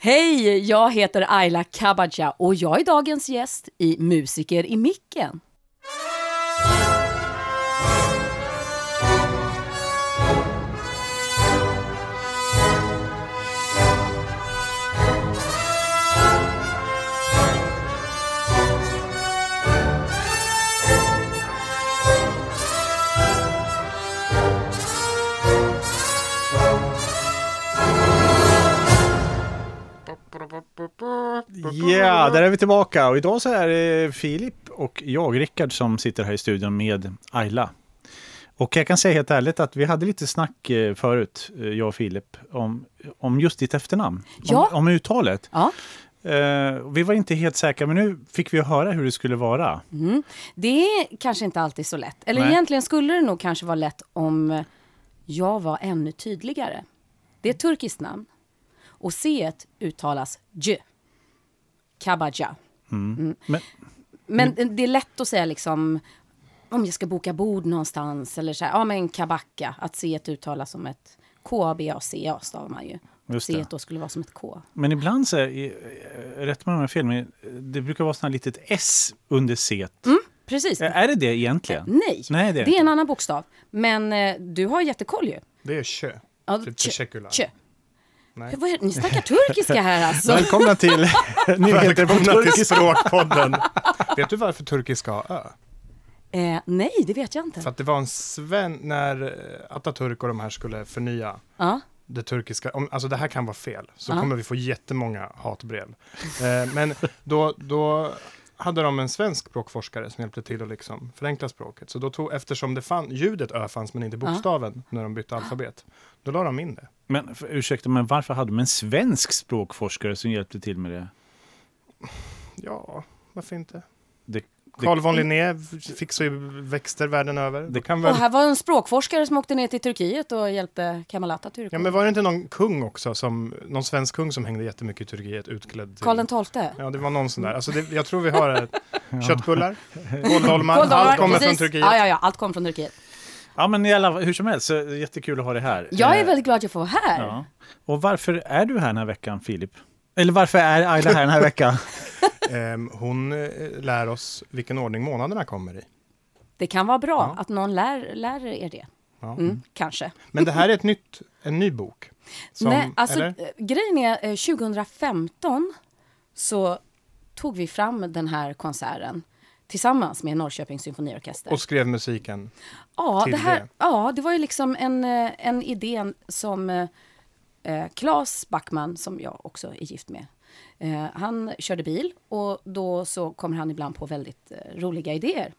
Hej, jag heter Ayla Kabaja och jag är dagens gäst i Musiker i micken. Ja, där är vi tillbaka och idag så är det Filip och jag, Rickard, som sitter här i studion med Ayla. Och jag kan säga helt ärligt att vi hade lite snack eh, förut, eh, jag och Filip, om, om just ditt efternamn. Ja. Om, om uttalet. Ja. Eh, vi var inte helt säkra, men nu fick vi höra hur det skulle vara. Mm. Det är kanske inte alltid så lätt. Eller Nej. egentligen skulle det nog kanske vara lätt om jag var ännu tydligare. Det är ett turkiskt namn. Och C uttalas J. Kabaja. Men, Men det är lätt att säga liksom om jag ska boka bord någonstans eller så här, ja men kabacka, att C uttalas som ett K, B, A, C, A stavar man ju. Just C då skulle vara som ett K. men ibland så, är, eh, rätt mig om jag har fel, men det brukar vara sådana litet S under C. Precis. Är det det egentligen? Nej, Nej, det är det är en annan bokstav. Men eh, du har jättekoll ju. Det är kö. Ja, Typ tje- teşekkürler. Nej. Vad är- Ni snackar turkiska här alltså. Välkomna till nyheter på turkiska. Språkpodden. Vet du varför turkiska har ö? Eh, nej, det vet jag inte. För att det var en sven... När eh, Atatürk och de här skulle förnya Ja. det turkiska, om, alltså det här kan vara fel, så Ja. kommer vi få jättemånga hatbrev. Eh, men då, då hade de en svensk språkforskare som hjälpte till att liksom förenkla språket. Så då tog, eftersom det fann, ljudet ö fanns men inte bokstaven när de bytte alfabet, då la de in det. Men för, ursäkta, men varför hade de en svensk språkforskare som hjälpte till med det? Ja, varför inte? det, Carl von Linné fixar ju växter världen över. Det kan väl... Och här var en språkforskare som åkte ner till Turkiet och hjälpte Kemal Atatürk. Ja, men var det inte någon kung också, som, någon svensk kung som hängde jättemycket i Turkiet utklädd till... Karl XII. Ja, det var någon sån där. Alltså det, jag tror vi har ett, köttbullar, kåldolmar, allt kommer precis. från Turkiet. Ja, ja, ja, allt kommer från Turkiet. Ja, men i alla, hur som helst, jättekul att ha dig här. Jag är Eh, väldigt glad att jag får vara här. Ja. Och varför är du här den här veckan, Filip? Eller varför är Ayla här den här veckan? Ehm, hon eh, lär oss vilken ordning månaderna kommer i. Det kan vara bra Ja. att någon lär, lär er det. Ja. Mm, kanske. Men det här är ett nytt, en ny bok. Som, Nej, alltså, eller? eh, grejen är, eh, 2015 så tog vi fram den här konserten tillsammans med Norrköpings symfoniorkester. Och skrev musiken. ja, det här, det. ja, det var ju liksom en, eh, en idé som eh, eh, Claes Backman, som jag också är gift med, eh, han körde bil och då så kommer han ibland på väldigt eh, roliga idéer.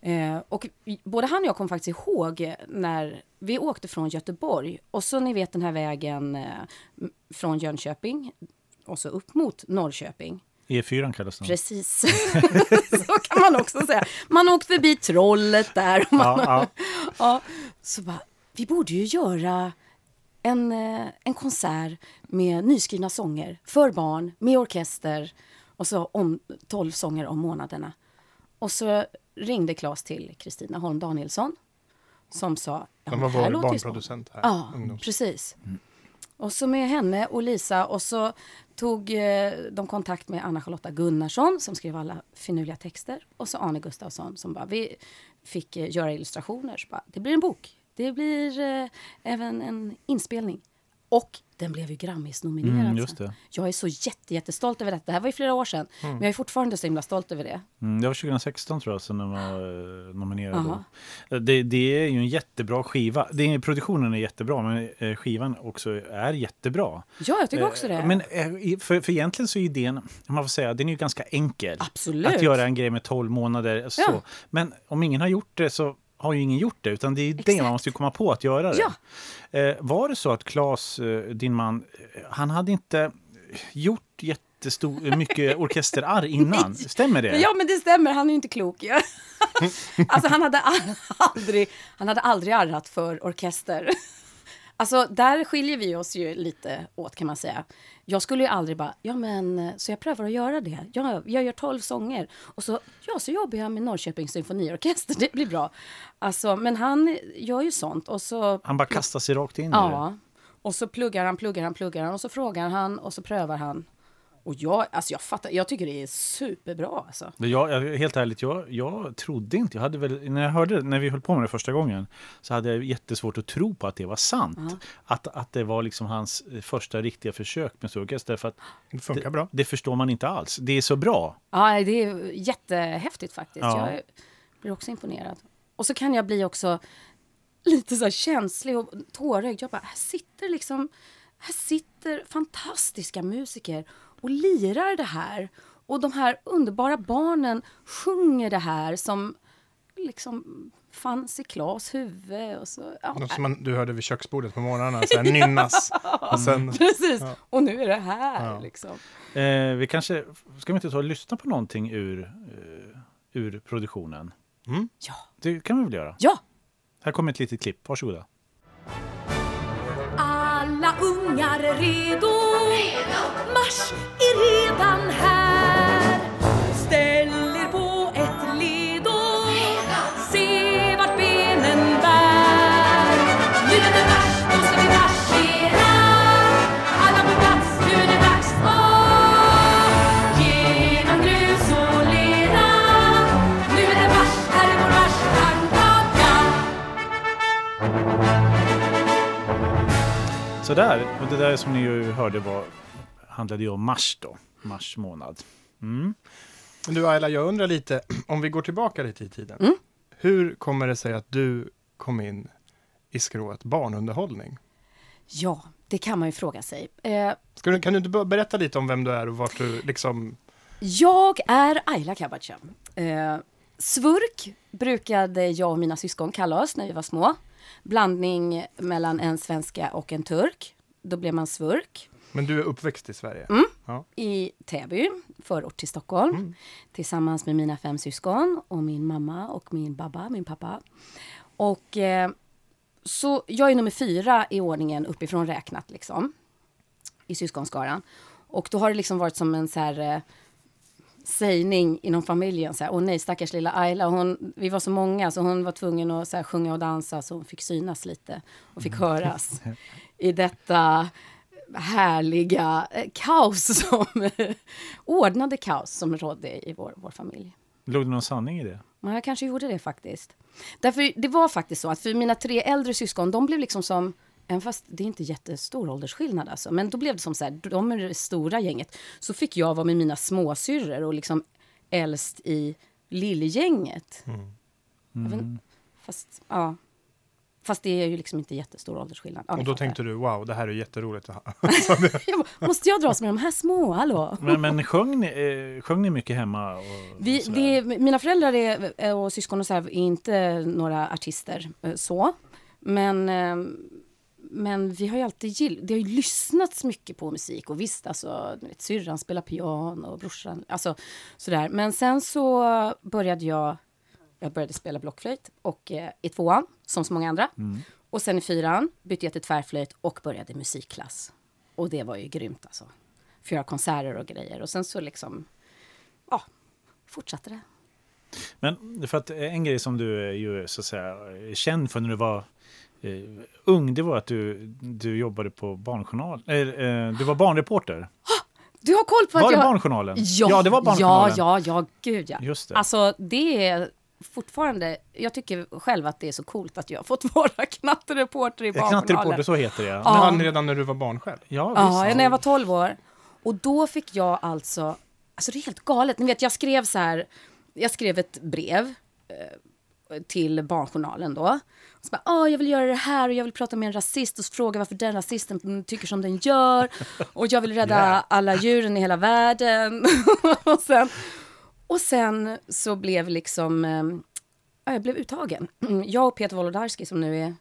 Eh, och både han och jag kommer faktiskt ihåg när vi åkte från Göteborg och så ni vet den här vägen eh, från Jönköping och så upp mot Norrköping. E4 kallas den. Precis. så kan man också säga. Man åkte förbi trollet där. Och man, Ja, ja. så bara, vi borde ju göra en, eh, en konsert med nyskrivna sånger för barn, med orkester och så om 12 sånger om månaderna. Och så ringde Claes till Kristina Holm Danielsson som sa... ja, var här vår barnproducent här. Ja, ungdoms. precis. Och så med henne och Lisa och så tog eh, de kontakt med Anna-Charlotta Gunnarsson som skrev alla finurliga texter och så Arne Gustafsson som bara, vi fick eh, göra illustrationer. Så bara, det blir en bok. Det blir eh, även en inspelning. Och den blev ju Grammis-nominerad. Mm, just det. Jag är så jätte, jättestolt över detta. Det här var ju flera år sedan. Men jag är fortfarande så himla stolt över det. Mm, det var 2016 tror jag som den var eh, nominerad. Aha. då. Det, det är ju en jättebra skiva. Det, är- produktionen är jättebra, men eh, skivan också är jättebra. Ja, jag tycker också det. Eh, Men eh, i- för, för egentligen så är idén, man får säga, den är ju ganska enkel. Absolut. Att göra en grej med 12 månader. Så. Ja. Men om ingen har gjort det så har ju ingen gjort det, utan det är det Exakt. man måste komma på att göra det. Ja. Eh, var det så att Claes, eh, din man, eh, han hade inte gjort jättestor, mycket orkesterarr innan? Stämmer det? Ja, men det stämmer. Han är ju inte klok. ju. alltså, han hade aldrig, han hade aldrig arrat för orkester. Alltså, där skiljer vi oss ju lite åt kan man säga. Jag skulle ju aldrig bara, ja men, så jag prövar att göra det. Jag, jag gör tolv sånger. Och så, ja, så jobbar jag med Norrköpings symfoniorkester. Det blir bra. Alltså, men han gör ju sånt. Och så, Han bara kastar sig rakt in i det. ja. Och så pluggar han, pluggar han, pluggar han och så frågar han och så prövar han. Och jag, alltså jag fattar, jag tycker det är superbra alltså. Men Jag, jag, helt ärligt, jag, jag trodde inte. Jag hade väl, när jag hörde när vi höll på med det första gången så hade jag jättesvårt att tro på att det var sant. Att, att det var liksom hans eh, första riktiga försök med surrogas. Därför att Det funkar det, bra. det förstår man inte alls. Det är så bra. Ja, det är jättehäftigt faktiskt. Ja. Jag blir också imponerad. Och så kan jag bli också lite så här känslig och tårögd. Jag bara, här sitter liksom, här sitter fantastiska musiker och lirar det här. Och de här underbara barnen sjunger det här som liksom fanns i Klas huvud. Och så, ja, Något som man, du hörde vid köksbordet på morgnarna, så här nynnas. Och sen, Precis, och nu är det här. Ja. Liksom. Eh, vi kanske, ska vi inte ta och lyssna på någonting ur, eh, ur produktionen? mm. Ja. Det kan vi väl göra? ja, Här kommer ett litet klipp. Varsågoda. Ungar redo. Mars är redan här. Ställ Sådär, och det där som ni ju hörde var, handlade ju om mars då. Mars månad. Mm. Men du Ayla, jag undrar lite, om vi går tillbaka lite i tiden. Mm. Hur kommer det sig att du kom in i skrået barnunderhållning? Ja, det kan man ju fråga sig. Eh, Ska du, kan du inte berätta lite om vem du är och vart du liksom... Jag är Ayla Kabacha. Eh, svurk brukade jag och mina syskon kalla oss när vi var små. Blandning mellan en svenska och en turk. Då blev man svurk. Men du är uppväxt i Sverige? Mm. Ja. I Täby, förort till Stockholm. Mm. Tillsammans med mina fem syskon och min mamma och min babba, min pappa. Och eh, så jag är nummer fyra i ordningen uppifrån räknat liksom. I syskonskaran. Och då har det liksom varit som en så här eh, sägning inom familjen. Så här, Åh nej, stackars lilla Ayla. Hon, vi var så många så hon var tvungen att så här, sjunga och dansa så hon fick synas lite och fick höras i detta härliga eh, kaos som ordnade kaos som rådde i vår, vår familj. Låg det någon sanning i det? Ja, jag kanske gjorde det faktiskt. Därför, det var faktiskt så att för mina tre äldre syskon, de blev liksom som, även fast det är inte jättestor åldersskillnad alltså, men då blev det som så här, de är det stora gänget. Så fick jag vara med mina småsyrror och liksom äldst i lillgänget. Vet inte, Fast, ja. Fast det är ju liksom inte jättestor åldersskillnad. Ja, Och då fattar. tänkte du, wow, det här är jätteroligt. att ha." Jag bara, Måste jag dras med de här små? Hallå? Men, men sjöng, ni, eh, sjöng ni mycket hemma? Och, Vi, och det, mina föräldrar är, och syskon och så här, är inte några artister eh, så. Men, eh, men vi har ju alltid gill, det har ju lyssnats mycket på musik. Och visst, alltså, vet, syrran spelar piano och brorsan, alltså sådär. Men sen så började jag, jag började spela blockflöjt och eh, i tvåan, som så många andra. Och sen i fyran bytte jag till tvärflöjt och började musikklass. Och det var ju grymt alltså. För göra konserter och grejer. Och sen så liksom, ja, fortsatte det. Men för att en grej som du är ju så att säga känd för när du var eh, ung, det var att du, du jobbade på Barnjournal. Eh, eh, du var barnreporter. Du har koll på Var att det jag... Barnjournalen? Ja, det var ja, Barnjournalen. ja, ja, gud ja. Just det. Alltså det är fortfarande, jag tycker själv att det är så coolt att jag har fått vara knattereporter i Eh, Knattereporter, Barnjournalen. så heter det. Ja, Ja. Men redan när du var barn själv? ja, Ja, visst. när jag var 12 år. Och då fick jag alltså, alltså det är helt galet. Ni vet, jag skrev så här, jag skrev ett brev eh, till Barnjournalen då. Så bara, ah, jag vill göra det här och jag vill prata med en rasist och fråga varför den rasisten tycker som den gör. Och jag vill rädda Yeah. alla djuren i hela världen. och, sen, och sen så blev liksom, ja, jag blev uttagen. Jag och Peter Wolodarski som nu är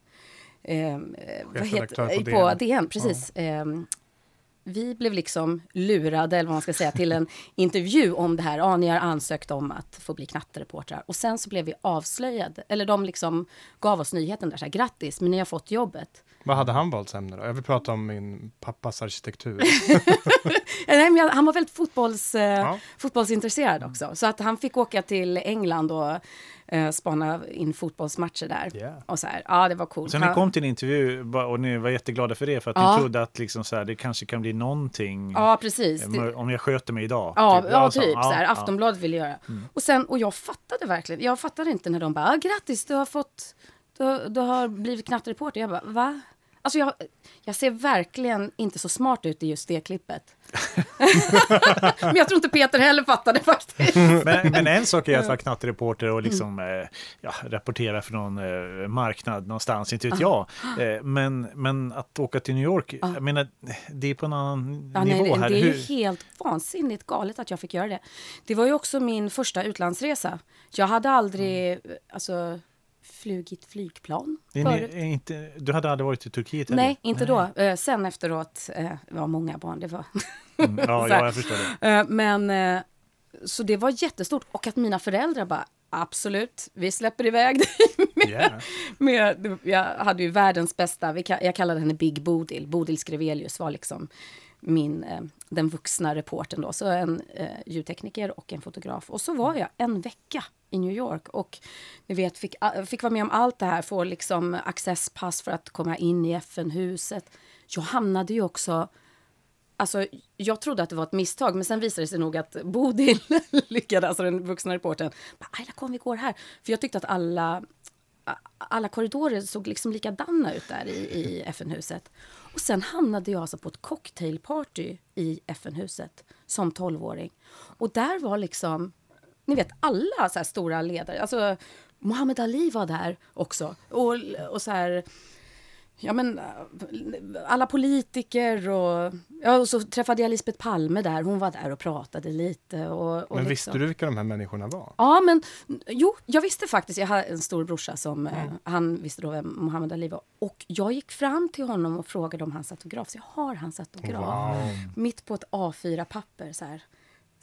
eh, vad heter, på på DN. Precis. Eh, vi blev liksom lurade, eller vad man ska säga, till en intervju om det här. Ja, ni har ansökt om att få bli knattereportrar. Och sen så blev vi avslöjade, eller de liksom gav oss nyheten där, så här, grattis, men ni har fått jobbet. Vad hade han valt ämne då? Jag vill prata om min pappas arkitektur. Nej, men han var väldigt fotbolls, eh, Ja. fotbollsintresserad också. Så att han fick åka till England och eh, spana in fotbollsmatcher där. Yeah. Och så här, ja det var coolt. Så ni kom till en intervju och ni var jätteglada för det för att Ja. ni trodde att liksom så här, det kanske kan bli någonting Ja, precis. eh, om jag sköter mig idag. ja, typ. ja, så. typ. Ja, så här, ja. Aftonbladet ville göra. Och, sen, och jag fattade verkligen. Jag fattade inte när de bara, ah, grattis, du har fått, du, har- du har blivit knattreporter. Jag bara, va? Alltså jag, jag ser verkligen inte så smart ut i just det klippet. Men jag tror inte Peter heller fattade faktiskt. Men, men en sak är att vara knattereporter och liksom eh, ja, rapportera för någon eh, marknad någonstans, inte vet jag. Eh, men, men att åka till New York, jag menar, det är på en annan Ja, nivå nej, det, här. det är ju Hur- helt vansinnigt galet att jag fick göra det. Det var ju också min första utlandsresa. Jag hade aldrig alltså, flugit flygplan ni, inte, du hade aldrig varit i Turkiet? eller? Nej, inte då. Eh, sen efteråt, eh, var många barn, det var... Mm, ja, ja, jag förstår det. Eh, men, eh, så det var jättestort. Och att mina föräldrar bara, absolut, vi släpper iväg dig. Yeah. med, jag hade ju världens bästa, vi, jag kallade henne Big Bodil. Bodil Skrevelius var liksom min, eh, den vuxna reporten då. Så en eh, ljudtekniker och en fotograf. Och så var jag en vecka i New York. Och ni vet, fick, fick vara med om allt det här. Få liksom accesspass för att komma in i FN-huset. Jag hamnade ju också Alltså, jag trodde att det var ett misstag, men sen visade det sig nog att Bodil lyckades, alltså den vuxna reportern, Ayla kom vi går här. För jag tyckte att alla, alla korridorer såg liksom likadana ut där i, i FN-huset. Och sen hamnade jag alltså på ett cocktailparty i FN-huset som 12-åring. Och där var liksom, ni vet alla så stora ledare, alltså Muhammad Ali var där också. Och, och så här, ja men alla politiker och, ja, och så träffade jag Lisbeth Palme där, hon var där och pratade lite. Och, och Men liksom. visste du vilka de här människorna var? Ja, men jo, jag visste faktiskt. Jag har en stor brorsa som, eh, han visste då vem Muhammad Ali var. Och jag gick fram till honom och frågade om hans autograf. Så jag har hans autograf. Mitt på ett A4-papper så här.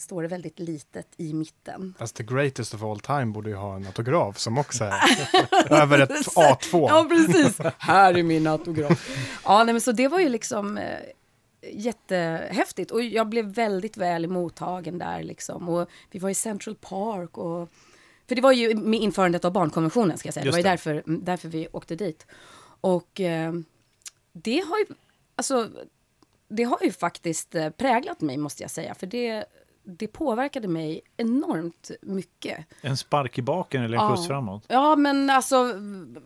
Står det väldigt litet i mitten. Fast the greatest of all time borde ju ha en autograf som också är över ett A2. Ja, precis. Här är min autograf. Ja, nej, men så det var ju liksom eh, jättehäftigt. Och jag blev väldigt väl mottagen där liksom. Och vi var i Central Park och... För det var ju med införandet av barnkonventionen, ska jag säga. Just det var ju därför, därför vi åkte dit. Och eh, det har ju... Alltså, det har ju faktiskt eh, präglat mig, måste jag säga. För det, det påverkade mig enormt mycket. En spark i baken eller en Ja. skjuts framåt? Ja, men alltså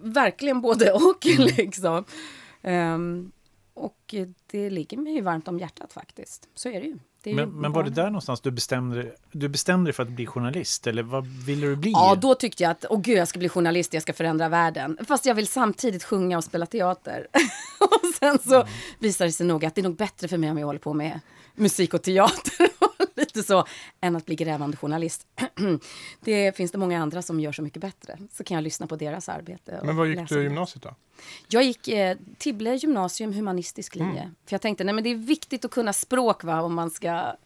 verkligen både och Mm. liksom. Ehm, och det ligger mig varmt om hjärtat faktiskt. Så är det ju. Det Men, men var det där någonstans du bestämde, du bestämde dig för att bli journalist? Eller vad ville du bli? Ja, då tyckte jag att åh gud, jag ska bli journalist, jag ska förändra världen. Fast jag vill samtidigt sjunga och spela teater. och sen så Mm. visade det sig nog att det är nog bättre för mig om jag håller på med musik och teater. Lite så, än att bli grävande journalist. det finns det många andra som gör så mycket bättre. Så kan jag lyssna på deras arbete. Men vad gick du i gymnasiet då? Jag gick eh, Tibble gymnasium, humanistisk linje. Mm. För jag tänkte, nej men det är viktigt att kunna språk va, om man ska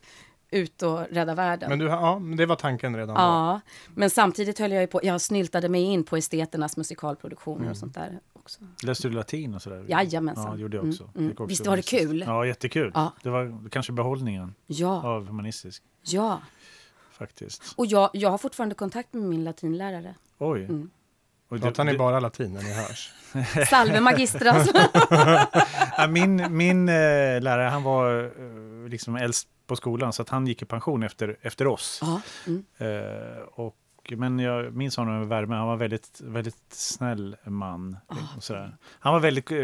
ut och rädda världen. Men du, ja, det var tanken redan då. Ja, men samtidigt höll jag ju på, jag snyltade mig in på esteternas musikalproduktioner Mm. och sånt där också. Läste du latin och sådär? Jajamensan. Ja, det gjorde jag också. Mm, mm. Också Visst var det kul? Ja, jättekul. Ja. Det var kanske behållningen Ja, av humanistisk, ja. faktiskt. Och jag, jag har fortfarande kontakt med min latinlärare. Oj. Mm. Och det- Pratar ni bara latin när ni hörs? Salve magistras. Min min eh, lärare, han var eh, liksom äldst på skolan, så att han gick i pension efter, efter oss. mm. Eh, och, men jag minns honom med värme. Han var väldigt, väldigt snäll man. Sådär. Han var väldigt eh,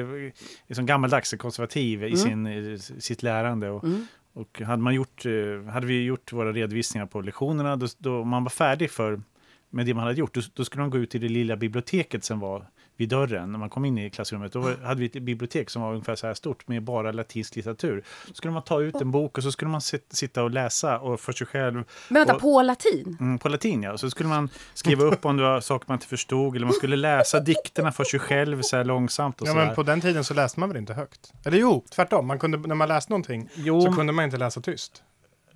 liksom gammaldags, konservativ i sin, i sitt lärande. Och, Mm. och hade, man gjort, eh, hade vi gjort våra redovisningar på lektionerna, då, då man var färdig för, med det man hade gjort, då, då skulle man gå ut till det lilla biblioteket som var vid dörren när man kom in i klassrummet. Då var, hade vi ett bibliotek som var ungefär så här stort med bara latinsk litteratur. Så skulle man ta ut en bok och så skulle man sit, sitta och läsa och för sig själv Men vänta, Och- på latin? Mm, på latin, ja. Så skulle man skriva upp om det var saker man inte förstod. Eller man skulle läsa dikterna för sig själv så här långsamt. Och Ja, så där. men på den tiden så läste man väl inte högt? Eller jo, tvärtom. Man kunde, när man läste någonting Jo, så kunde man inte läsa tyst.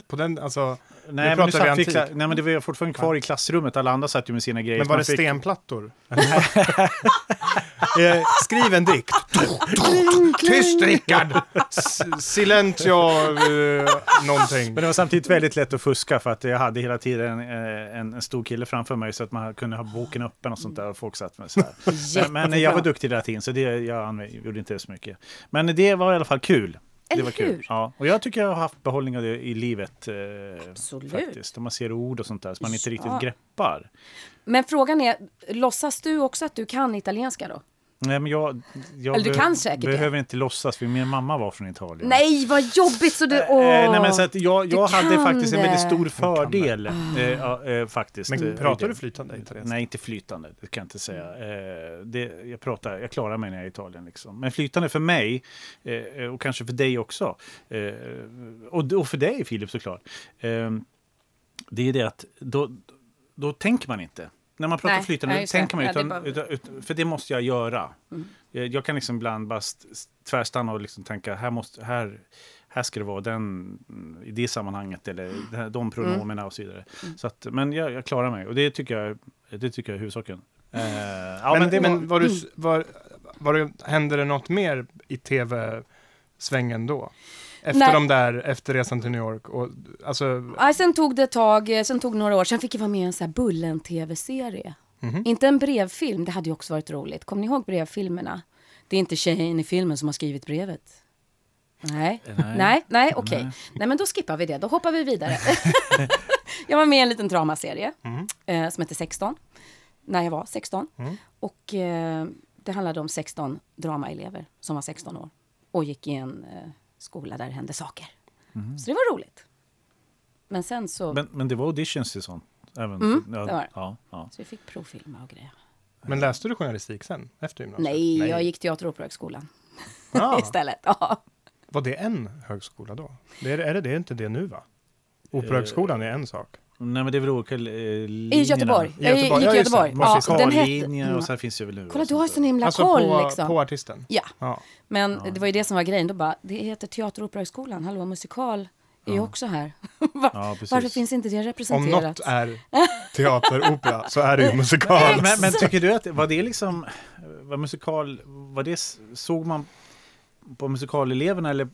På den, alltså, Nej, men, pratar nu satt vi, nej, men det var fortfarande kvar i klassrummet. Alla andra satt ju med sina grejer. men var det fick- stenplattor? Eh, Skriv en dikt. Tyst Rickard! Silentio eh, någonting. Men det var samtidigt väldigt lätt att fuska för att jag hade hela tiden eh, en, en stor kille framför mig så att man kunde ha boken öppen och sånt där och folk satt med så här. Men, men jag var duktig hela tiden så det, jag använde- gjorde inte det så mycket. Men det var i alla fall kul. Det Eller var kul. hur? Ja. Och jag tycker jag har haft behållning av det i livet. Eh, Absolut. Faktiskt. Om man ser ord och sånt där som man inte riktigt Ja. greppar. Men frågan är, låtsas du också att du kan italienska då? Nej, men jag, jag Eller du kan säkert det. behöver inte låtsas för min mamma var från Italien. Nej, vad jobbigt så du... Eh, Åh. nej, men så att jag, du jag hade faktiskt en väldigt det. stor fördel. Eh, ja, eh, faktiskt. Men eh, pratar det. du flytande italienska? Nej, inte flytande. Det kan jag inte säga. Eh, det, jag, pratar, jag klarar mig när jag är i Italien. Liksom. Men flytande för mig, eh, och kanske för dig också, eh, och, och för dig Filip såklart, eh, det är det att då, då tänker man inte. När man pratar Nej, flytande det. tänker man Ja, det är utan, bara- utan, för det måste jag göra. Mm. Eh, Jag kan liksom ibland bara st- st- tvärstanna och liksom tänka här, måste, här, här ska det vara den, i det sammanhanget eller här- de pronomerna och så vidare. Mm. Så att, men jag, jag klarar mig och det tycker jag, det tycker jag är huvudsaken. Eh, ja, men men det var, men var du, s- var, var det, hände det något mer i tv-svängen då? Efter Nej. de där, efter resan till New York? Och, alltså, Nej, sen tog det ett tag, eh, sen tog några år, sen fick jag vara med i en sån här Bullen-tv-serie. Mhm. Inte en brevfilm, det hade ju också varit roligt. Kommer ni ihåg brevfilmerna? Det är inte tjejen i filmen som har skrivit brevet. Nej, Nej. nej, nej, okej. Nej. Nej. men då skippar vi det, då hoppar vi vidare. jag var med i en liten dramaserie Mhm. eh, som hette 16, när jag var 16. Mm. Och eh, det handlade om 16 dramaelever som var 16 år och gick i en eh, skola där det hände saker. Så det var roligt. Men sen så... men, men det var auditions till sånt? Även, Mm, ja, det var. Ja, ja. Så vi fick provfilma och grejer. men läste du journalistik sen, efter gymnasiet? Nej, jag gick teater och operahögskolan Ah, istället. Ja. var det en högskola då? Det är, är det, det är inte det nu va? Operahögskolan är en sak. Nej men det är väl olika eh, I linjerna. Göteborg. I Jag Göteborg, gick ja, i. Göteborg. Ja, Musikal. den hette... Och Mm. sen finns det väl Kolla, du har sånt sån himla Alltså koll på, liksom. på artisten? Ja, Ja. men Ja. det var ju det som var grejen. Då bara, det heter teater och operahögskolan. Hallå, musikal är ju också här. Va- Ja, precis. Varför finns inte det Om representerat? något är teater, opera, så är det ju musikal. Men, men tycker du att var det liksom, var musikal, var det, såg man på musikaleleverna eller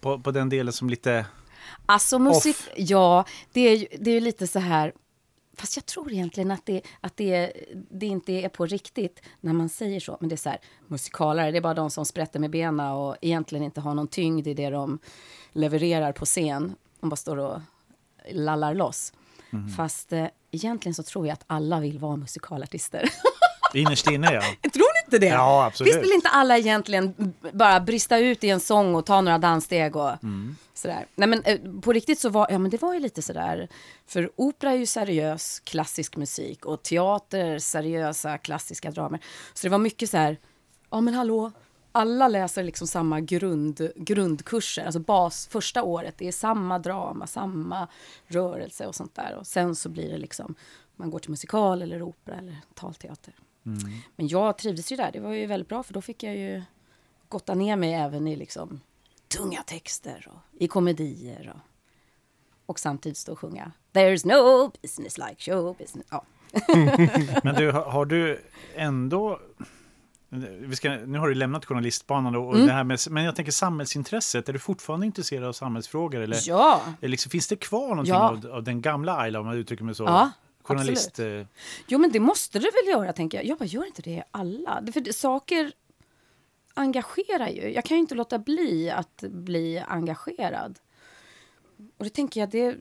på, på den delen som lite, Alltså musik, ja, det är ju det är lite så här. Fast jag tror egentligen att, det, att det, det inte är på riktigt när man säger så. Men det är så här, musikalare, det är bara de som sprätter med benen och egentligen inte har någon tyngd i det de levererar på scen. De bara står och lallar loss. Mhm. Fast eh, egentligen så tror jag att alla vill vara musikalartister. innerst inne ja. tror inte det? Ja, absolut. Visst vill inte alla egentligen bara brista ut i en sång och ta några danssteg och Mm. sådär. Nej men eh, på riktigt så var, ja men det var ju lite sådär, för opera är ju seriös klassisk musik och teater seriösa klassiska dramer. Så det var mycket så här, ja men hallå, alla läser liksom samma grund, grundkurser, alltså bas första året, det är samma drama, samma rörelse och sånt där. Och sen så blir det liksom, man går till musikal eller opera eller talteater. Men jag trivdes ju där, det var ju väldigt bra för då fick jag ju gotta ner mig även i liksom tunga texter och i komedier och, och samtidigt stå och sjunga There's no business like show business. Ja. Men du, har, du ändå, vi ska, nu har du lämnat journalistbanan och Mm. det här med, men jag tänker samhällsintresset, är du fortfarande intresserad av samhällsfrågor eller, ja, eller liksom, finns det kvar någonting Ja. av, av den gamla Ayla om man uttrycker mig så? Ja, Journalist, eh, jo men det måste det väl göra tänker jag. Jag bara, gör inte det alla? För det, saker engagerar ju. Jag kan ju inte låta bli att bli engagerad. Och det tänker jag, det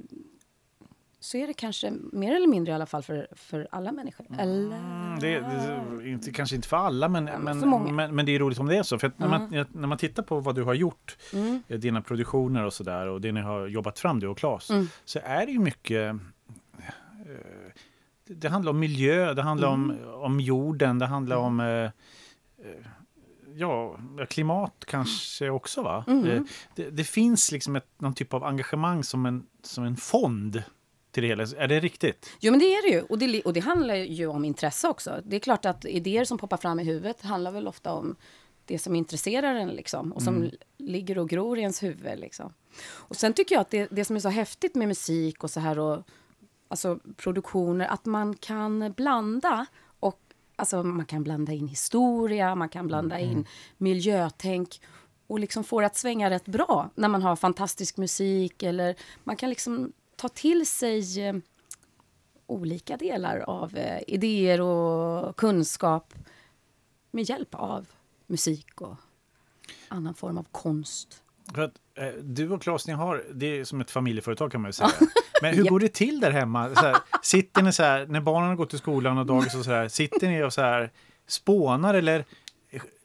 så är det kanske mer eller mindre i alla fall för, för alla människor. Eller? Mm, det, det, inte, kanske inte för alla, men, men men, för men, men det är roligt om det är så. För när, Ja. man, när man tittar på vad du har gjort, Mm. eh, dina produktioner och sådär, och det ni har jobbat fram, du och Claes, Mm. så är det ju mycket... eh, det, handlar om miljö, det handlar om, Mm. om jorden, det handlar om... eh, eh, Ja, klimat kanske också va? Mm. Eh, Det, det finns liksom ett, någon typ av engagemang som en, som en fond till det hela. Är det riktigt? Jo, men det är det ju. Och det, och det handlar ju om intresse också. Det är klart att idéer som poppar fram i huvudet handlar väl ofta om det som intresserar en liksom, och som Mm. ligger och gror i ens huvud. Liksom. Och sen tycker jag att det, det som är så häftigt med musik och så här och alltså produktioner, att man kan blanda och alltså man kan blanda in historia, man kan blanda Mm. in miljötänk och liksom få det att svänga rätt bra när man har fantastisk musik eller man kan liksom ta till sig eh, olika delar av eh, idéer och kunskap med hjälp av musik och annan form av konst. För att, eh, du och Claes, ni har, det är som ett familjeföretag kan man ju säga. Men hur går det till där hemma? Så här, sitter ni så här, när barnen har gått till skolan och dagis och så här, sitter ni och så här spånar eller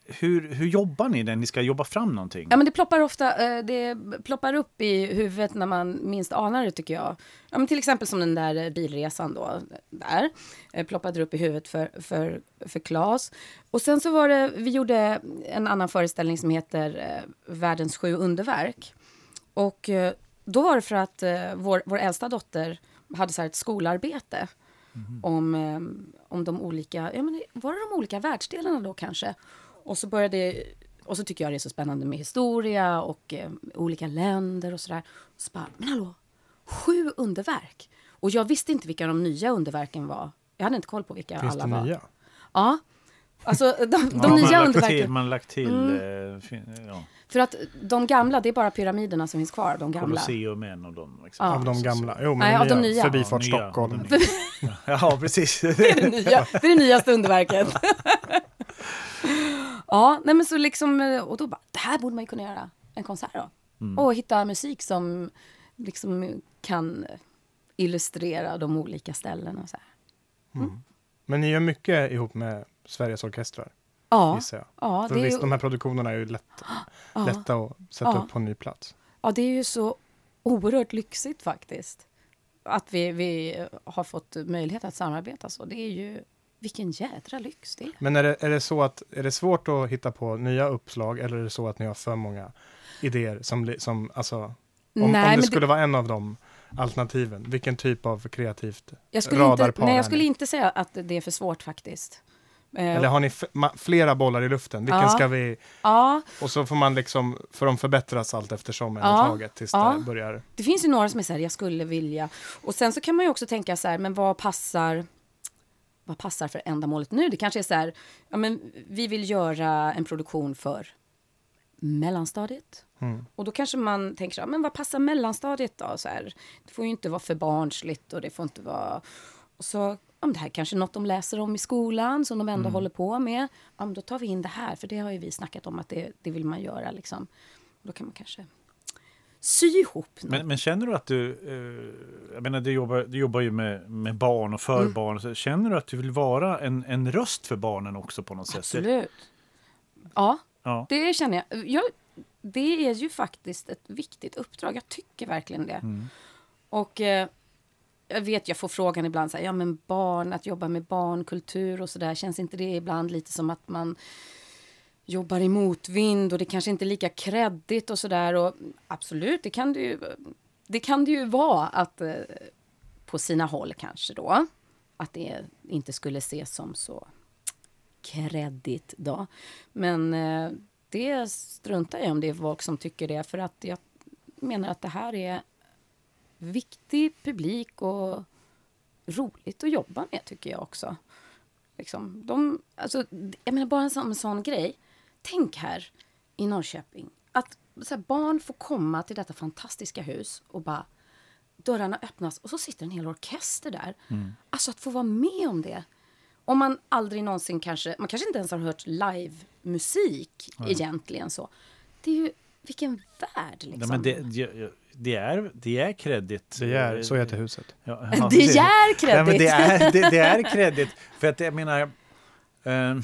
hur, hur jobbar ni när ni ska jobba fram någonting? Ja, men det ploppar ofta eh, det ploppar upp i huvudet när man minst anar det, tycker jag. Ja, men till exempel som den där eh, bilresan då, där. eh, Ploppade upp i huvudet för, för, för Claes. Och sen så var det, vi gjorde en annan föreställning som heter Världens sju underverk. Och då var det för att vår, vår äldsta dotter hade så ett skolarbete om, eh, om de olika, ja men var det de olika världsdelarna då kanske? Och så började, och så tycker jag det är så spännande med historia och eh, olika länder och sådär. Så bara, men hallå, sju underverk? Och jag visste inte vilka de nya underverken var. Jag hade inte koll på vilka Finns alla det var. nya? Ja. Alltså de, de Ja, man nya lagt underverken. Till, man lagt till eh, fin- ja, För att de gamla, det är bara pyramiderna som finns kvar. De gamla. Colosseum är en av dem. Liksom. Ja. Av de gamla? Jo, men Nej, av de nya. Förbifart Ja, nya, Stockholm. de nya. Ja, precis. Det är det, nya, det är det nyaste underverket. ja, nej men så liksom, eh, och då bara, det här borde man ju kunna göra en konsert då. Och hitta musik som liksom kan illustrera de olika ställena och så här. Men ni gör mycket ihop med Sveriges orkestrar, Ja, gissar jag. ja, För det visst, ju, de här produktionerna är ju lätt, ja, lätta att sätta Ja. upp på en ny plats. ja, det är ju så oerhört lyxigt faktiskt. Att vi, vi har fått möjlighet att samarbeta så. Det är ju, vilken jädra lyx det är. Men är det, är det så att, är det svårt att hitta på nya uppslag eller är det så att ni har för många idéer som, som alltså, om, Nej, om det det- skulle vara en av de alternativen, vilken typ av kreativt, Jag skulle, inte, radarpar nej, jag skulle inte säga att det är för svårt faktiskt. Eh, eller har ni flera bollar i luften? Vilken Ja. ska vi, Ja, och så får man liksom, får de förbättras allt eftersom Ja. taget tills Ja. det börjar. det finns ju några som är så här, jag skulle vilja. Och sen så kan man ju också tänka så här, men vad passar, vad passar för ändamålet nu? Det kanske är så här, ja men vi vill göra en produktion för mellanstadiet. Mm. Och då kanske man tänker så här, men vad passar mellanstadiet då? Så här, det får ju inte vara för barnsligt och det får inte vara... Och så, ja, det här kanske är något de läser om i skolan som de ändå håller på med. Ja, men då tar vi in det här, för det har ju vi snackat om att det, det vill man göra. Liksom. Då kan man kanske sy ihop något. Men, men känner du att du, eh, jag menar du jobbar, du jobbar ju med, med barn och för Mm. barn, så känner du att du vill vara en, en röst för barnen också på något sätt? Absolut. Ja, Ja. det känner jag. jag. Det är ju faktiskt ett viktigt uppdrag. Jag tycker verkligen det. Mm. Och eh, jag vet, jag får frågan ibland, så här, ja men barn, att jobba med barnkultur och sådär, känns inte det ibland lite som att man jobbar i motvind och det kanske inte är lika kreddigt och sådär. Och absolut, det kan det ju, det kan det ju vara att eh, på sina håll kanske då, att det inte skulle ses som så kreddigt då. Men eh, det struntar jag i om det är folk som tycker det, för att jag menar att det här är viktig publik och roligt att jobba med, tycker jag också. Liksom, de, alltså, jag menar bara en sån, en sån grej. Tänk här i Norrköping att så här, barn får komma till detta fantastiska hus och bara dörrarna öppnas och så sitter en hel orkester där. Alltså att få vara med om det. Om man aldrig någonsin kanske, man kanske inte ens har hört livemusik egentligen så. Det är ju, vilken värld liksom. Nej, men det, det, det är, det är kreddigt. Det är, så heter huset. Ja, det precis. är kreddigt. Ja, men det, är, det, det är. För att jag menar, eh,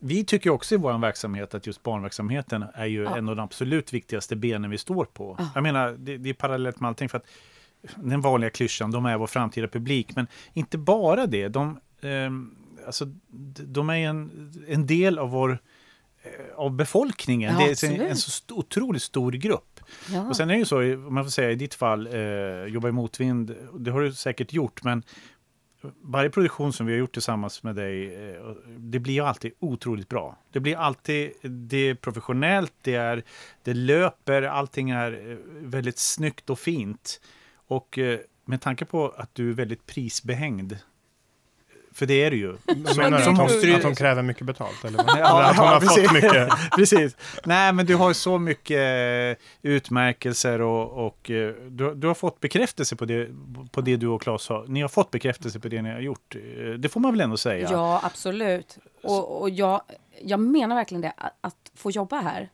vi tycker också i vår verksamhet att just barnverksamheten är ju Ja. en av de absolut viktigaste benen vi står på. Ja. Jag menar, det, det är parallellt med allting. För att den vanliga klyschan, de är vår framtida publik. Men inte bara det. De, eh, alltså, de är en, en del av vår eh, av befolkningen. Ja, det är en, en så otroligt stor grupp. Ja. Och sen är det ju så, om man får säga i ditt fall, eh, jobba i motvind, det har du säkert gjort, men varje produktion som vi har gjort tillsammans med dig, eh, det blir alltid otroligt bra. Det blir alltid, det är professionellt, det, är, det löper, allting är eh, väldigt snyggt och fint. Och eh, med tanke på att du är väldigt prisbehängd, för det är du ju. Så, menar du att, hon, att hon kräver mycket betalt? Eller, vad? Ja, eller att hon ja, har precis. fått mycket? Precis. Nej, men du har så mycket eh, utmärkelser och, och eh, du, du har fått bekräftelse på det, på det du och Claes har. Ni har fått bekräftelse på det ni har gjort. Eh, Det får man väl ändå säga? Ja, absolut. Och, och jag, jag menar verkligen det, att, att få jobba här.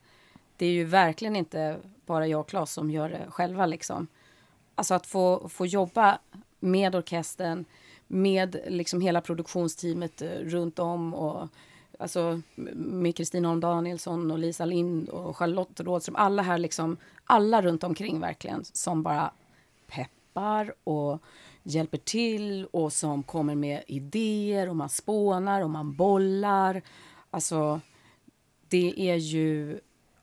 Det är ju verkligen inte bara jag och Claes som gör det själva. Liksom. Alltså att få, få jobba med orkestern, med liksom hela produktionsteamet eh, runt om. Och, alltså, med Kristina Holm Danielsson och Lisa Lind och Charlotte Rådström. Alla här, liksom, alla runt omkring verkligen, som bara peppar och hjälper till och som kommer med idéer och man spånar och man bollar. Alltså, det är ju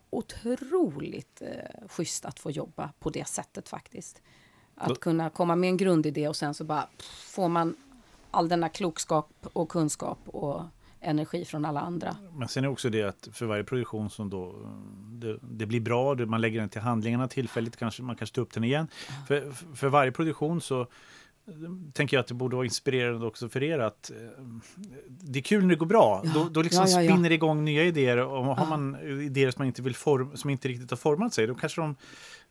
otroligt eh, schysst att få jobba på det sättet faktiskt. Att kunna komma med en grundidé och sen så bara pff, får man all denna klokskap och kunskap och energi från alla andra. Men sen är också det att för varje produktion som då det, det blir bra, det- man lägger den till handlingarna tillfälligt, kanske man kanske tar upp den igen. För, för varje produktion så eh, tänker jag att det borde vara inspirerande också för er att eh, det är kul när det går bra. Ja, Då, då liksom ja, ja. spinner det igång nya idéer. Och har man idéer som, man inte vill form, som inte riktigt har format sig, då kanske de,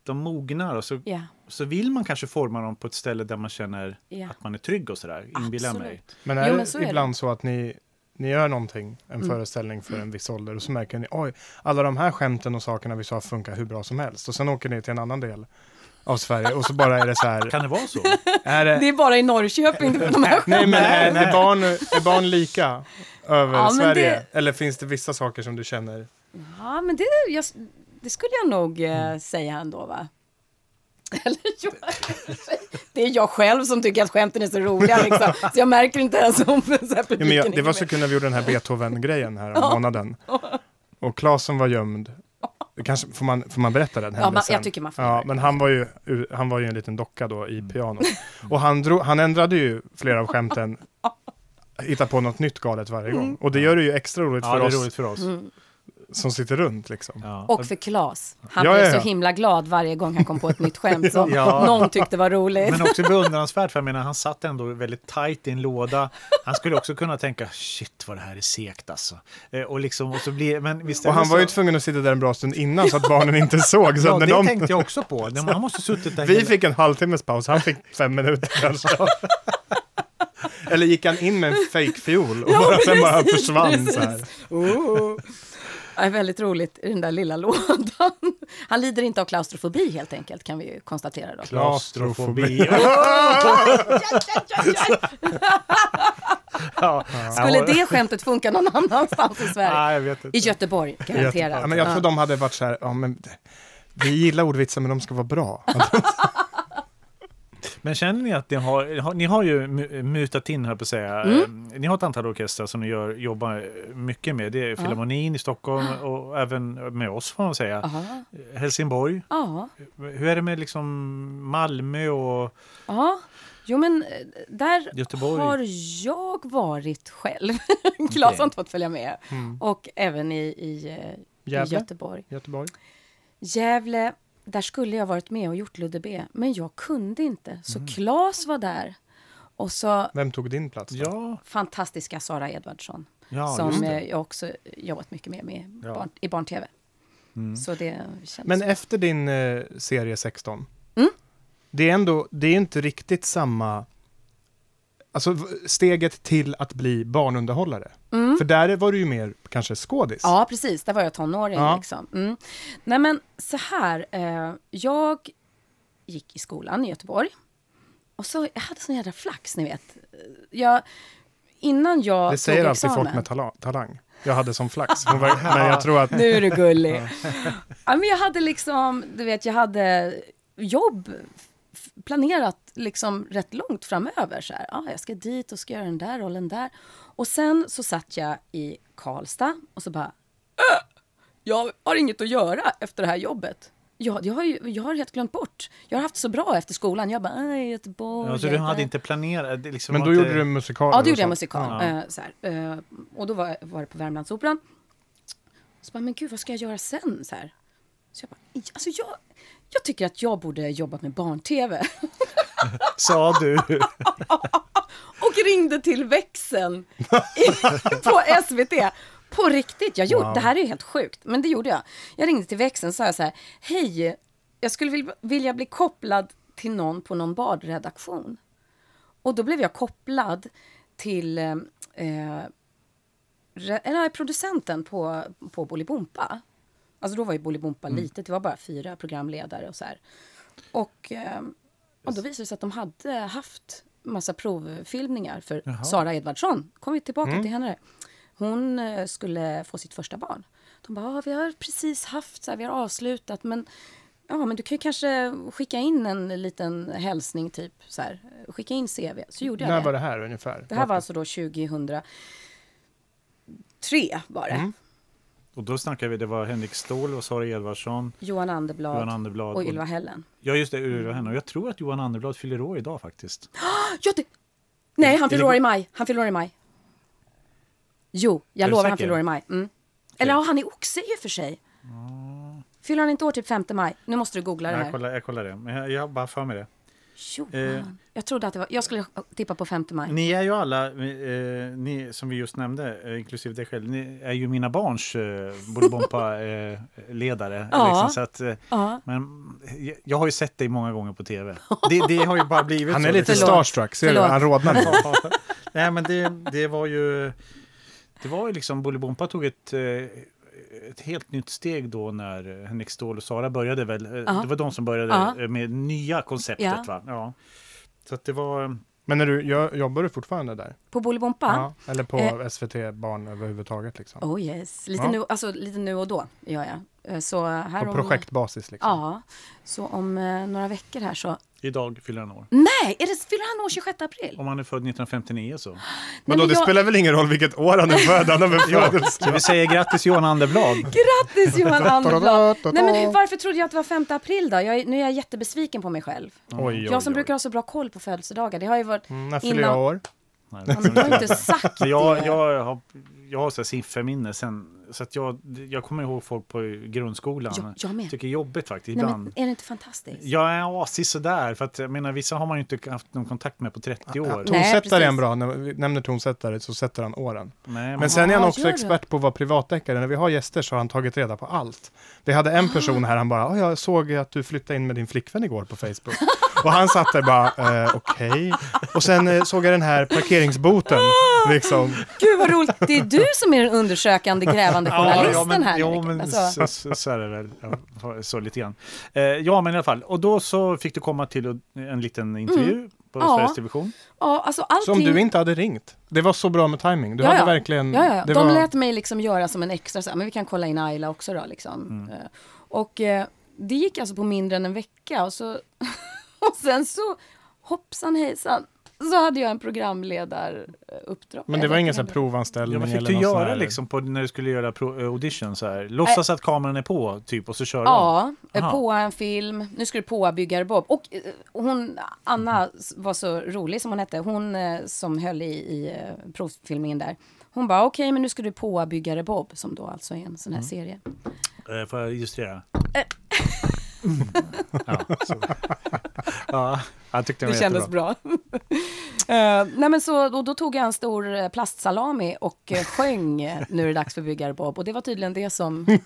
de mognar och så, Ja, så vill man kanske forma dem på ett ställe där man känner ja. att man är trygg och sådär, inbillar mig. Men är Jo, det men så är det. ibland så att ni, ni gör någonting, en Mm. föreställning för en viss ålder och så märker ni, oj, alla de här skämten och sakerna vi sa funkar hur bra som helst. Och sen åker ni till en annan del av Sverige och så bara är det så här, Kan det vara så? är det, Det är bara i Norrköping de här nej men är, Nej. är, barn, är barn lika över Ja, Sverige? det- Eller finns det vissa saker som du känner? Ja, men det, jag, det skulle jag nog eh, säga ändå, va? Eller, jo, det är jag själv som tycker att skämten är så roliga, liksom. så jag märker inte ens om så här, Ja, men jag, det var så kul när vi gjorde den här Beethoven-grejen här om månaden. Och Claes som var gömd, kanske, får, man, får man berätta den Ja, man, händelsen? jag tycker man får Ja, men han var, ju, han var ju en liten docka då Mm. i pianot. Och han, drog, han ändrade ju flera av skämten, hittade på något nytt galet varje gång. Och det gör det ju extra roligt Ja, för det är oss roligt för oss. Mm. Som sitter runt liksom. Ja. Och för Claes. Han Ja, blev ja, ja. så himla glad varje gång han kom på ett nytt skämt som Ja. någon tyckte var roligt. Men också beundransvärt, för jag menar, han satt ändå väldigt tajt i en låda. Han skulle också kunna tänka, shit vad det här är segt alltså. Eh, och liksom, och så blir, men visst Och han var ju så- tvungen att sitta där en bra stund innan så att barnen inte såg. Så Ja, när det de, tänkte jag också på. Han måste suttit där vi hela- fick en halvtimmes paus, han fick fem minuter kanske. Eller gick han in med en fake-fiol och Ja, bara, sen bara precis, försvann så här. Oh. Det är väldigt roligt i den där lilla lådan. Han lider inte av klaustrofobi helt enkelt, kan vi ju konstatera då. Klaustrofobi. ja. Skulle det skämtet funka någon annanstans i Sverige? Nej, jag vet inte. I Göteborg, garanterat. Ja, men jag tror Ja. de hade varit så här, ja men vi gillar ordvitsar men de ska vara bra. Men känner ni att ni har, ni har ju mu- mutat in, här på att säga, Mm. eh, ni har ett antal orkestrar som ni gör, jobbar mycket med. Det är Filharmonin i Stockholm och även med oss får man säga. Aha. Helsingborg. Ja, Hur är det med liksom Malmö och ja. Jo, men eh, där Göteborg? har jag varit själv. Claes har inte fått följa med. Mm. Och även i, i, eh, i? Göteborg. Göteborg. Gävle, där skulle jag varit med och gjort Ludde B, men jag kunde inte. Så Claes var där. Och så Vem tog din plats? Då? Ja, fantastiska Sara Edvardsson. ja som eh, jag också jobbat mycket med, med Ja. barn, i barn-tv. Mm. Så det känns... Men efter din eh, serie 16, Mm. det är ändå, det är inte riktigt samma, alltså steget till att bli barnunderhållare. mm. För där var du ju mer kanske skådis. Ja, precis. Där var jag tonåring. Ja. Liksom. Mm. Nej, men så här. Eh, jag gick i skolan i Göteborg. Och så, jag hade sån jädra flax, ni vet. Jag, innan jag det säger tog alltid examen, folk med tala- talang. Jag hade som flax. Men jag tror att, Nu är du gullig. ja, men jag hade liksom, du vet, jag hade jobb planerat liksom rätt långt framöver. Så här, ah, jag ska dit och ska göra den där rollen där. Och sen så satt jag i Karlstad och så bara, "Äh, jag har inget att göra efter det här jobbet. Ja, jag har, ju, jag har helt glömt bort. Jag har haft så bra efter skolan. Jag bara, "Aj, Göteborg. Ja, så du hade inte planerat? Liksom Men då gjorde du musikaler Ja, och det gjorde jag musikal. Ja. Eh, så här. Eh, och då var, var det på Värmlandsoperan. Så bara, men gud, vad ska jag göra sen? Så, här. så jag bara, "I- alltså jag, jag tycker att jag borde jobba med barn-tv. Sa du? och ringde till växeln på SVT. På riktigt, jag gjorde, Wow. det här är helt sjukt, men det gjorde jag. Jag ringde till växeln och sa så här, hej, jag skulle vil- vilja bli kopplad till någon på någon badredaktion. Och då blev jag kopplad till eh, eh, re- eller, producenten på, på Bolibompa. Alltså då var ju Bolibompa litet, det var bara fyra programledare och så här. Och, eh, och då visade det sig att de hade haft massa provfilmningar för Jaha. Sara Edvardsson. Kom vi tillbaka till henne. Hon eh, skulle få sitt första barn. De bara, ah, vi har precis haft, så här, vi har avslutat, men Ja, men du kan ju kanske skicka in en liten hälsning, typ så här. Skicka in CV. Så gjorde jag När det. var det här ungefär? Det här var alltså då 2003 var det. Mm. Och då snackade vi, det var Henrik Ståhl och Sara Edvardsson, Johan Anderblad, Johan Anderblad och Ylva Hällen. Ja, just det, Ylva henne. Och jag tror att Johan Anderblad fyller år idag faktiskt. Ja, det... Nej, han fyller år i maj. Han fyller år i maj. Jo, jag lovar han säker? fyller år i maj. Mm. Eller ja, han är oxe i och för sig. Fyller han inte år typ 5 maj? Nu måste du googla det Jag här. kollar, jag kollar det, men jag, jag bara för mig det. Johan. Eh. Jag trodde att det var... Jag skulle tippa på 5 maj. Ni är ju alla, eh, ni som vi just nämnde, eh, inklusive dig själv, ni är ju mina barns eh, Bolibompa-ledare. Ja. liksom, så att, eh, Ja. men jag, jag har ju sett dig många gånger på tv. Det, det har ju bara blivit Han så. är lite Förlåt. starstruck, ser du? Han rodnar. Nej, men det, det var ju... Det var ju liksom, Bolibompa tog ett, eh, ett helt nytt steg då när Henrik Ståhl och Sara började väl. eh, Ja. Det var de som började Ja. eh, med nya konceptet Ja. va? Ja. Så att det var... Men när du, jag, jobbar du fortfarande där? På Bolibompa? Ja. Eller på Eh. SVT Barn överhuvudtaget liksom? Oh yes. Lite, Ja. nu, alltså, lite nu och då gör jag. Eh, Så här På om, projektbasis liksom? Ja. Så om eh, några veckor här så... Idag fyller han år. Nej! Är det, fyller han år 26 april? Om han är född 1959 så. Men Nej, då, men det jag- spelar väl ingen roll vilket år han är född? Han väl Ja, så vi säger grattis Johan Anderblad. Grattis Johan Anderblad! Nej men hur, varför trodde jag att det var 5 april då? Jag är, nu är jag jättebesviken på mig själv. Oj, oj, Jag som oj. brukar ha så bra koll på födelsedagar. Det har ju varit... Mm, när fyller innan- jag år? Nej, Ja, men Du har inte sagt Men jag, det. jag har, jag har så sifferminne sen, så att jag, jag kommer ihåg folk på grundskolan. Jag, jag med. Tycker det är jobbigt faktiskt Nej, ibland. men, är det inte fantastiskt? Jag är asig sådär, för att jag menar vissa har man ju inte haft någon kontakt med på 30 år. Nej, Tonsättare är en bra, när vi nämner tonsättare så sätter han åren. Nej, Men sen är han Ah, också det? expert på att vara privatdeckare. När vi har gäster så har han tagit reda på allt. Vi hade en person här, han bara, "Ah, jag såg att du flyttade in med din flickvän igår på Facebook. Och han satt där bara, eh, okej. Och sen eh, såg jag den här parkeringsboten, liksom. Gud vad roligt! Det är du som är den undersökande, grävande journalisten men, här. ja, men Alltså, så, så, så är det väl. Ja, så lite grann. Eh, ja, men i alla fall. Och då så fick du komma till en liten intervju på Mm. Ja. Sveriges Television. ja, alltså allting... Som du inte hade ringt. Det var så bra med timing. Du Ja, hade ja. verkligen... Ja, ja. De var... lät mig liksom göra som en extra, så här, men vi kan kolla in Ayla också då. Liksom. Mm. Eh, Och eh, det gick alltså på mindre än en vecka och, så, och sen så hoppsan hejsan så hade jag en programledaruppdrag. Men det var ingen sån provanställning Ja, fick eller du göra liksom på, när du skulle göra pro, eh, audition så här? Låtsas att kameran är på typ och så kör? Ja, eh, Aha. på en film. Nu ska du på byggare Bob. Och eh, hon, Anna var så rolig som hon hette. Hon eh, som höll i, i eh, provfilmningen där. Hon bara okej men nu ska du på byggare Bob som då alltså är en sån här serie. Eh, får jag illustrera? Eh. Mm. ja, ja, jag tyckte det Det kändes bra. Eh, nej men så, och då tog jag en stor eh, plastsalami och uh, sjöng eh, Nu är det dags för byggare Bob. Och det var tydligen det som...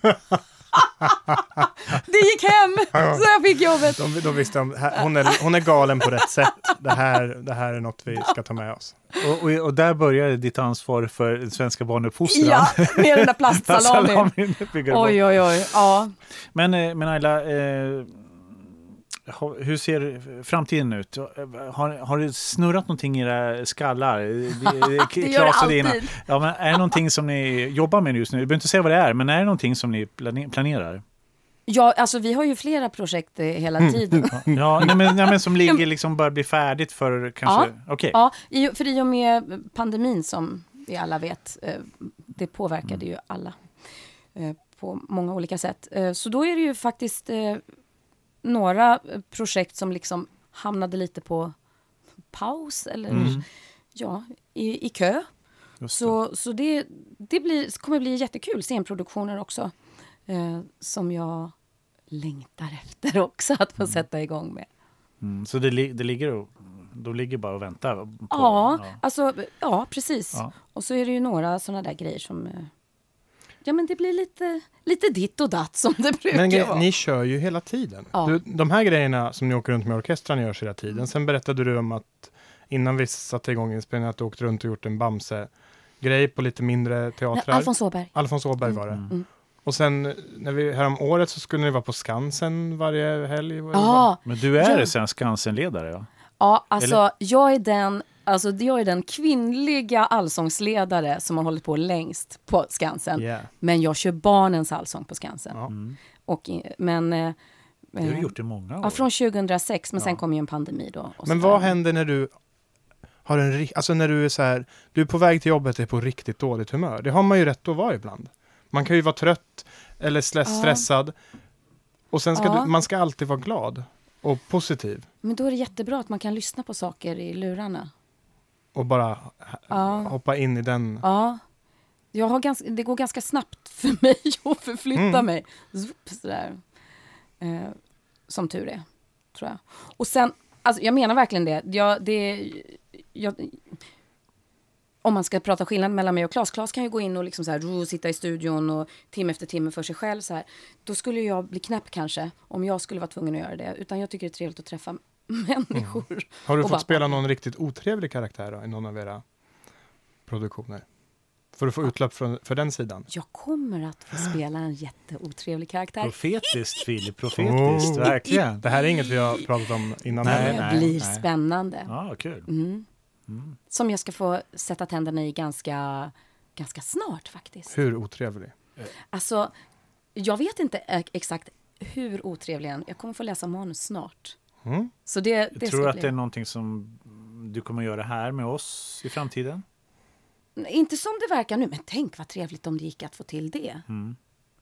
det gick hem! Så jag fick jobbet. De, de visste om, hon, är, hon är galen på rätt sätt. Det här, det här är något vi ska ta med oss. Och, och, och där började ditt ansvar för den svenska barnuppfostran. Ja, med den där plastsalamin. Oj, oj, oj. Ja. Men, eh, men Ayla, eh, hur ser framtiden ut? Har, har det snurrat någonting i era skallar? Det gör det alltid. Ja, men är det någonting som ni jobbar med just nu? Du behöver inte säga vad det är, men är det någonting som ni plane- planerar? Ja, alltså vi har ju flera projekt eh, hela tiden. Ja, nej, men, nej, men som ligger liksom bör bli färdigt för kanske... Ja, i, för i och med pandemin som vi alla vet, eh, det påverkade ju alla eh, på många olika sätt. Så då är det ju faktiskt, några eh, projekt som liksom hamnade lite på paus eller Mm. ja, i, i kö. Just Så, så det, det blir, kommer bli jättekul, scenproduktioner också. Eh, som jag längtar efter också att få sätta igång med. Mm, så det, det ligger och, de ligger bara och väntar? På, Ja, alltså, ja precis. Ja. Och så är det ju några sådana där grejer som... Ja, men det blir lite, lite ditt och datt som det brukar Men vara. ni kör ju hela tiden. Ja. Du, de här grejerna som ni åker runt med orkestern görs hela tiden. Sen berättade du om att innan vi satte igång inspelningen att du åkt runt och gjort en Bamse-grej på lite mindre teatrar. Alfons Åberg. Alfons Åberg var det. Mm. Och sen när vi, härom året så skulle ni vara på Skansen varje helg. Ja, Men du är Ja. sen Skansen-ledare? Ja? ja, alltså jag är den... Alltså, jag är den kvinnliga allsångsledare som har hållit på längst på Skansen. Yeah. Men jag kör barnens allsång på Skansen. Mm. Och, i- men, eh, Det har du eh, gjort i många år. Ja, från 2006, men sen Ja. kom ju en pandemi då. och Men så vad där. händer när du har en alltså när du är så här, du är på väg till jobbet och är på riktigt dåligt humör. Det har man ju rätt att vara ibland. Man kan ju vara trött eller stress- Ja. stressad. Och sen ska Ja. du, man ska alltid vara glad och positiv. Men då är det jättebra att man kan lyssna på saker i lurarna. Och bara Ja. hoppa in i den. Ja. Jag har ganska, det går ganska snabbt för mig att förflytta Mm. mig. Zup, sådär. Eh, som tur är, tror jag. Och sen, alltså, jag menar verkligen det. Jag, det jag, om man ska prata skillnad mellan mig och Claes. Claes kan ju gå in och liksom så här, sitta i studion och timme efter timme för sig själv. Så här. Då skulle jag bli knäpp kanske, om jag skulle vara tvungen att göra det. Utan jag tycker det är trevligt att träffa människor. Har du fått bara- spela någon riktigt otrevlig karaktär då, i någon av era produktioner? För att få utlopp för, för den sidan? Jag kommer att få spela en jätteotrevlig karaktär. Profetiskt, Filip. Profetiskt. Oh. Verkligen. Det här är inget vi har pratat om innan Nej, heller. Det nej. blir spännande. Ja, kul. Mm. Mm. Som jag ska få sätta tänderna i ganska, ganska snart faktiskt. Hur otrevlig? Alltså, jag vet inte e- exakt hur otrevlig än. Jag kommer få läsa manus snart. Mm. Så det, det Jag tror att bli. det är någonting som du kommer göra här med oss i framtiden? Inte som det verkar nu, men tänk vad trevligt om det gick att få till det. Mm.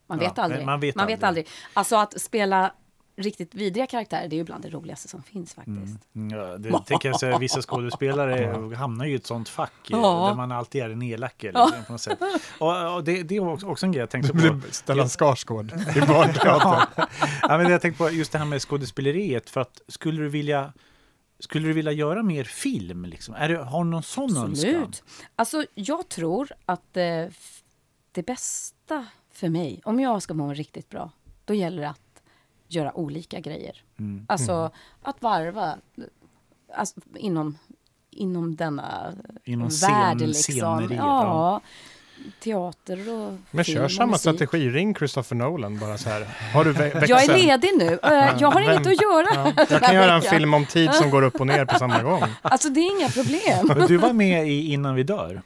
Man Ja, vet aldrig. man vet aldrig. aldrig. Alltså att spela riktigt vidriga karaktärer, det är ju bland det roligaste som finns faktiskt. Mm, Ja, det tänker jag säga, vissa skådespelare hamnar ju i ett sånt fack Ja. där man alltid är en elak. Eller, på något sätt. Och, och det, det är också också en grej jag tänkte på. Stellan Skarsgård i barnteatern. ja, men jag tänkte på just det här med skådespeleriet. För att skulle du vilja skulle du vilja göra mer film? Liksom? Är det, har du någon sån önskan? Absolut. Alltså, jag tror att eh, det bästa för mig, om jag ska må riktigt bra, då gäller det att göra olika grejer. Mm. Alltså att varva alltså, inom, inom denna Inom värld. scen- liksom. sceneriet, Ja, teater och Men film kör och samma musik. strategi, ring Christopher Nolan bara så här. Har du vä-? Jag är ledig nu. Eh, Jag har inget att göra. Ja, jag kan göra en film om tid som går upp och ner på samma gång. Alltså det är inga problem. Du var med i Innan vi dör.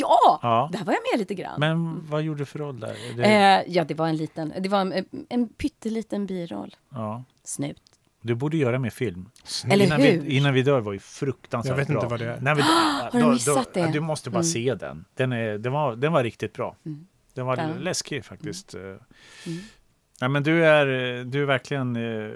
Ja, Ja. där var jag med lite grann. Men vad gjorde du för roll där? Det, Eh, ja, det var en liten, det var en, en pytteliten biroll. ja. Snut. Du borde göra mer film. Eller innan, hur? Vi, innan vi dör var ju fruktansvärt Jag vet bra. inte vad det är. När vi, Har du missat det? Du måste bara Mm. se den. Den, är, den, var, den var riktigt bra. Mm. Den var Ja. läskig faktiskt. Mm. Ja, men du är, du är verkligen, eh,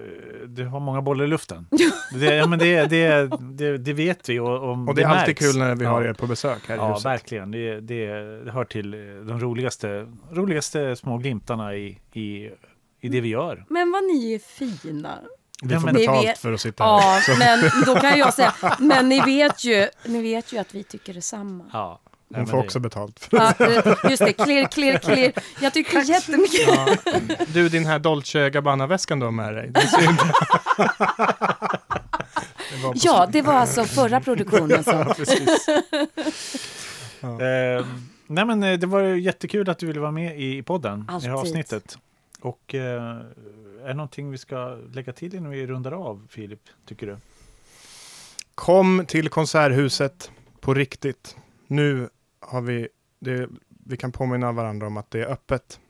du har många bollar i luften. det, ja, men det, det, det, det vet vi och, och, Och det är alltid märks. kul när vi har Ja. er på besök här i Ja, huset. verkligen. Det, det, det hör till eh, de roligaste, roligaste små glimtarna i, i, i det vi gör. Men vad ni är fina. Vi Ja, får men- Ni betalt vet- för att sitta här. Ja, men då kan jag säga, men ni vet ju, ni vet ju att vi tycker detsamma. Ja. Hon får det- också betalt. För. Ja, just det, klirr, klirr, klirr. Jag tycker jättemycket. Ja. Du, din här Dolce Gabbana-väskan du har med dig. Det Ja, det var alltså förra produktionen som... Ja. Eh, nej men eh, det var ju jättekul att du ville vara med i podden, i Alltid. det här avsnittet. Och eh, är det någonting vi ska lägga till innan vi rundar av, Filip, tycker du? Kom till Konserthuset på riktigt. Nu har vi, det, vi kan påminna varandra om att det är öppet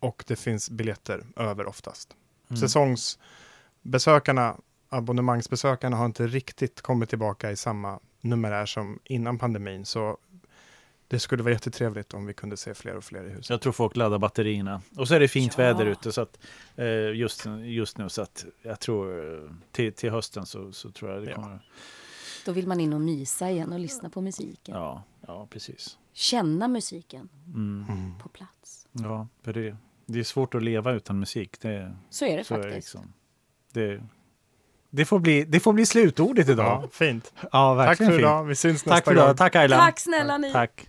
och det finns biljetter över oftast. Mm. Säsongsbesökarna, abonnemangsbesökarna har inte riktigt kommit tillbaka i samma numerär som innan pandemin. Så Det skulle vara jättetrevligt om vi kunde se fler och fler i huset. Jag tror folk laddar batterierna. Och så är det fint Ja. väder ute så att, eh, just, just nu. Så att jag tror eh, till, till hösten så, så tror jag det Ja. Då vill man in och mysa igen och lyssna på musiken. Ja, ja precis. Känna musiken Mm. Mm. på plats. Ja, för det, det är svårt att leva utan musik. Det, Så är det så är faktiskt. liksom. det, det, får bli, det får bli slutordet Ja, idag. fint. Ja, Tack verkligen för fint. idag. Vi syns nästa Tack för gång. idag. Tack Ayla. Tack snälla ni! Tack.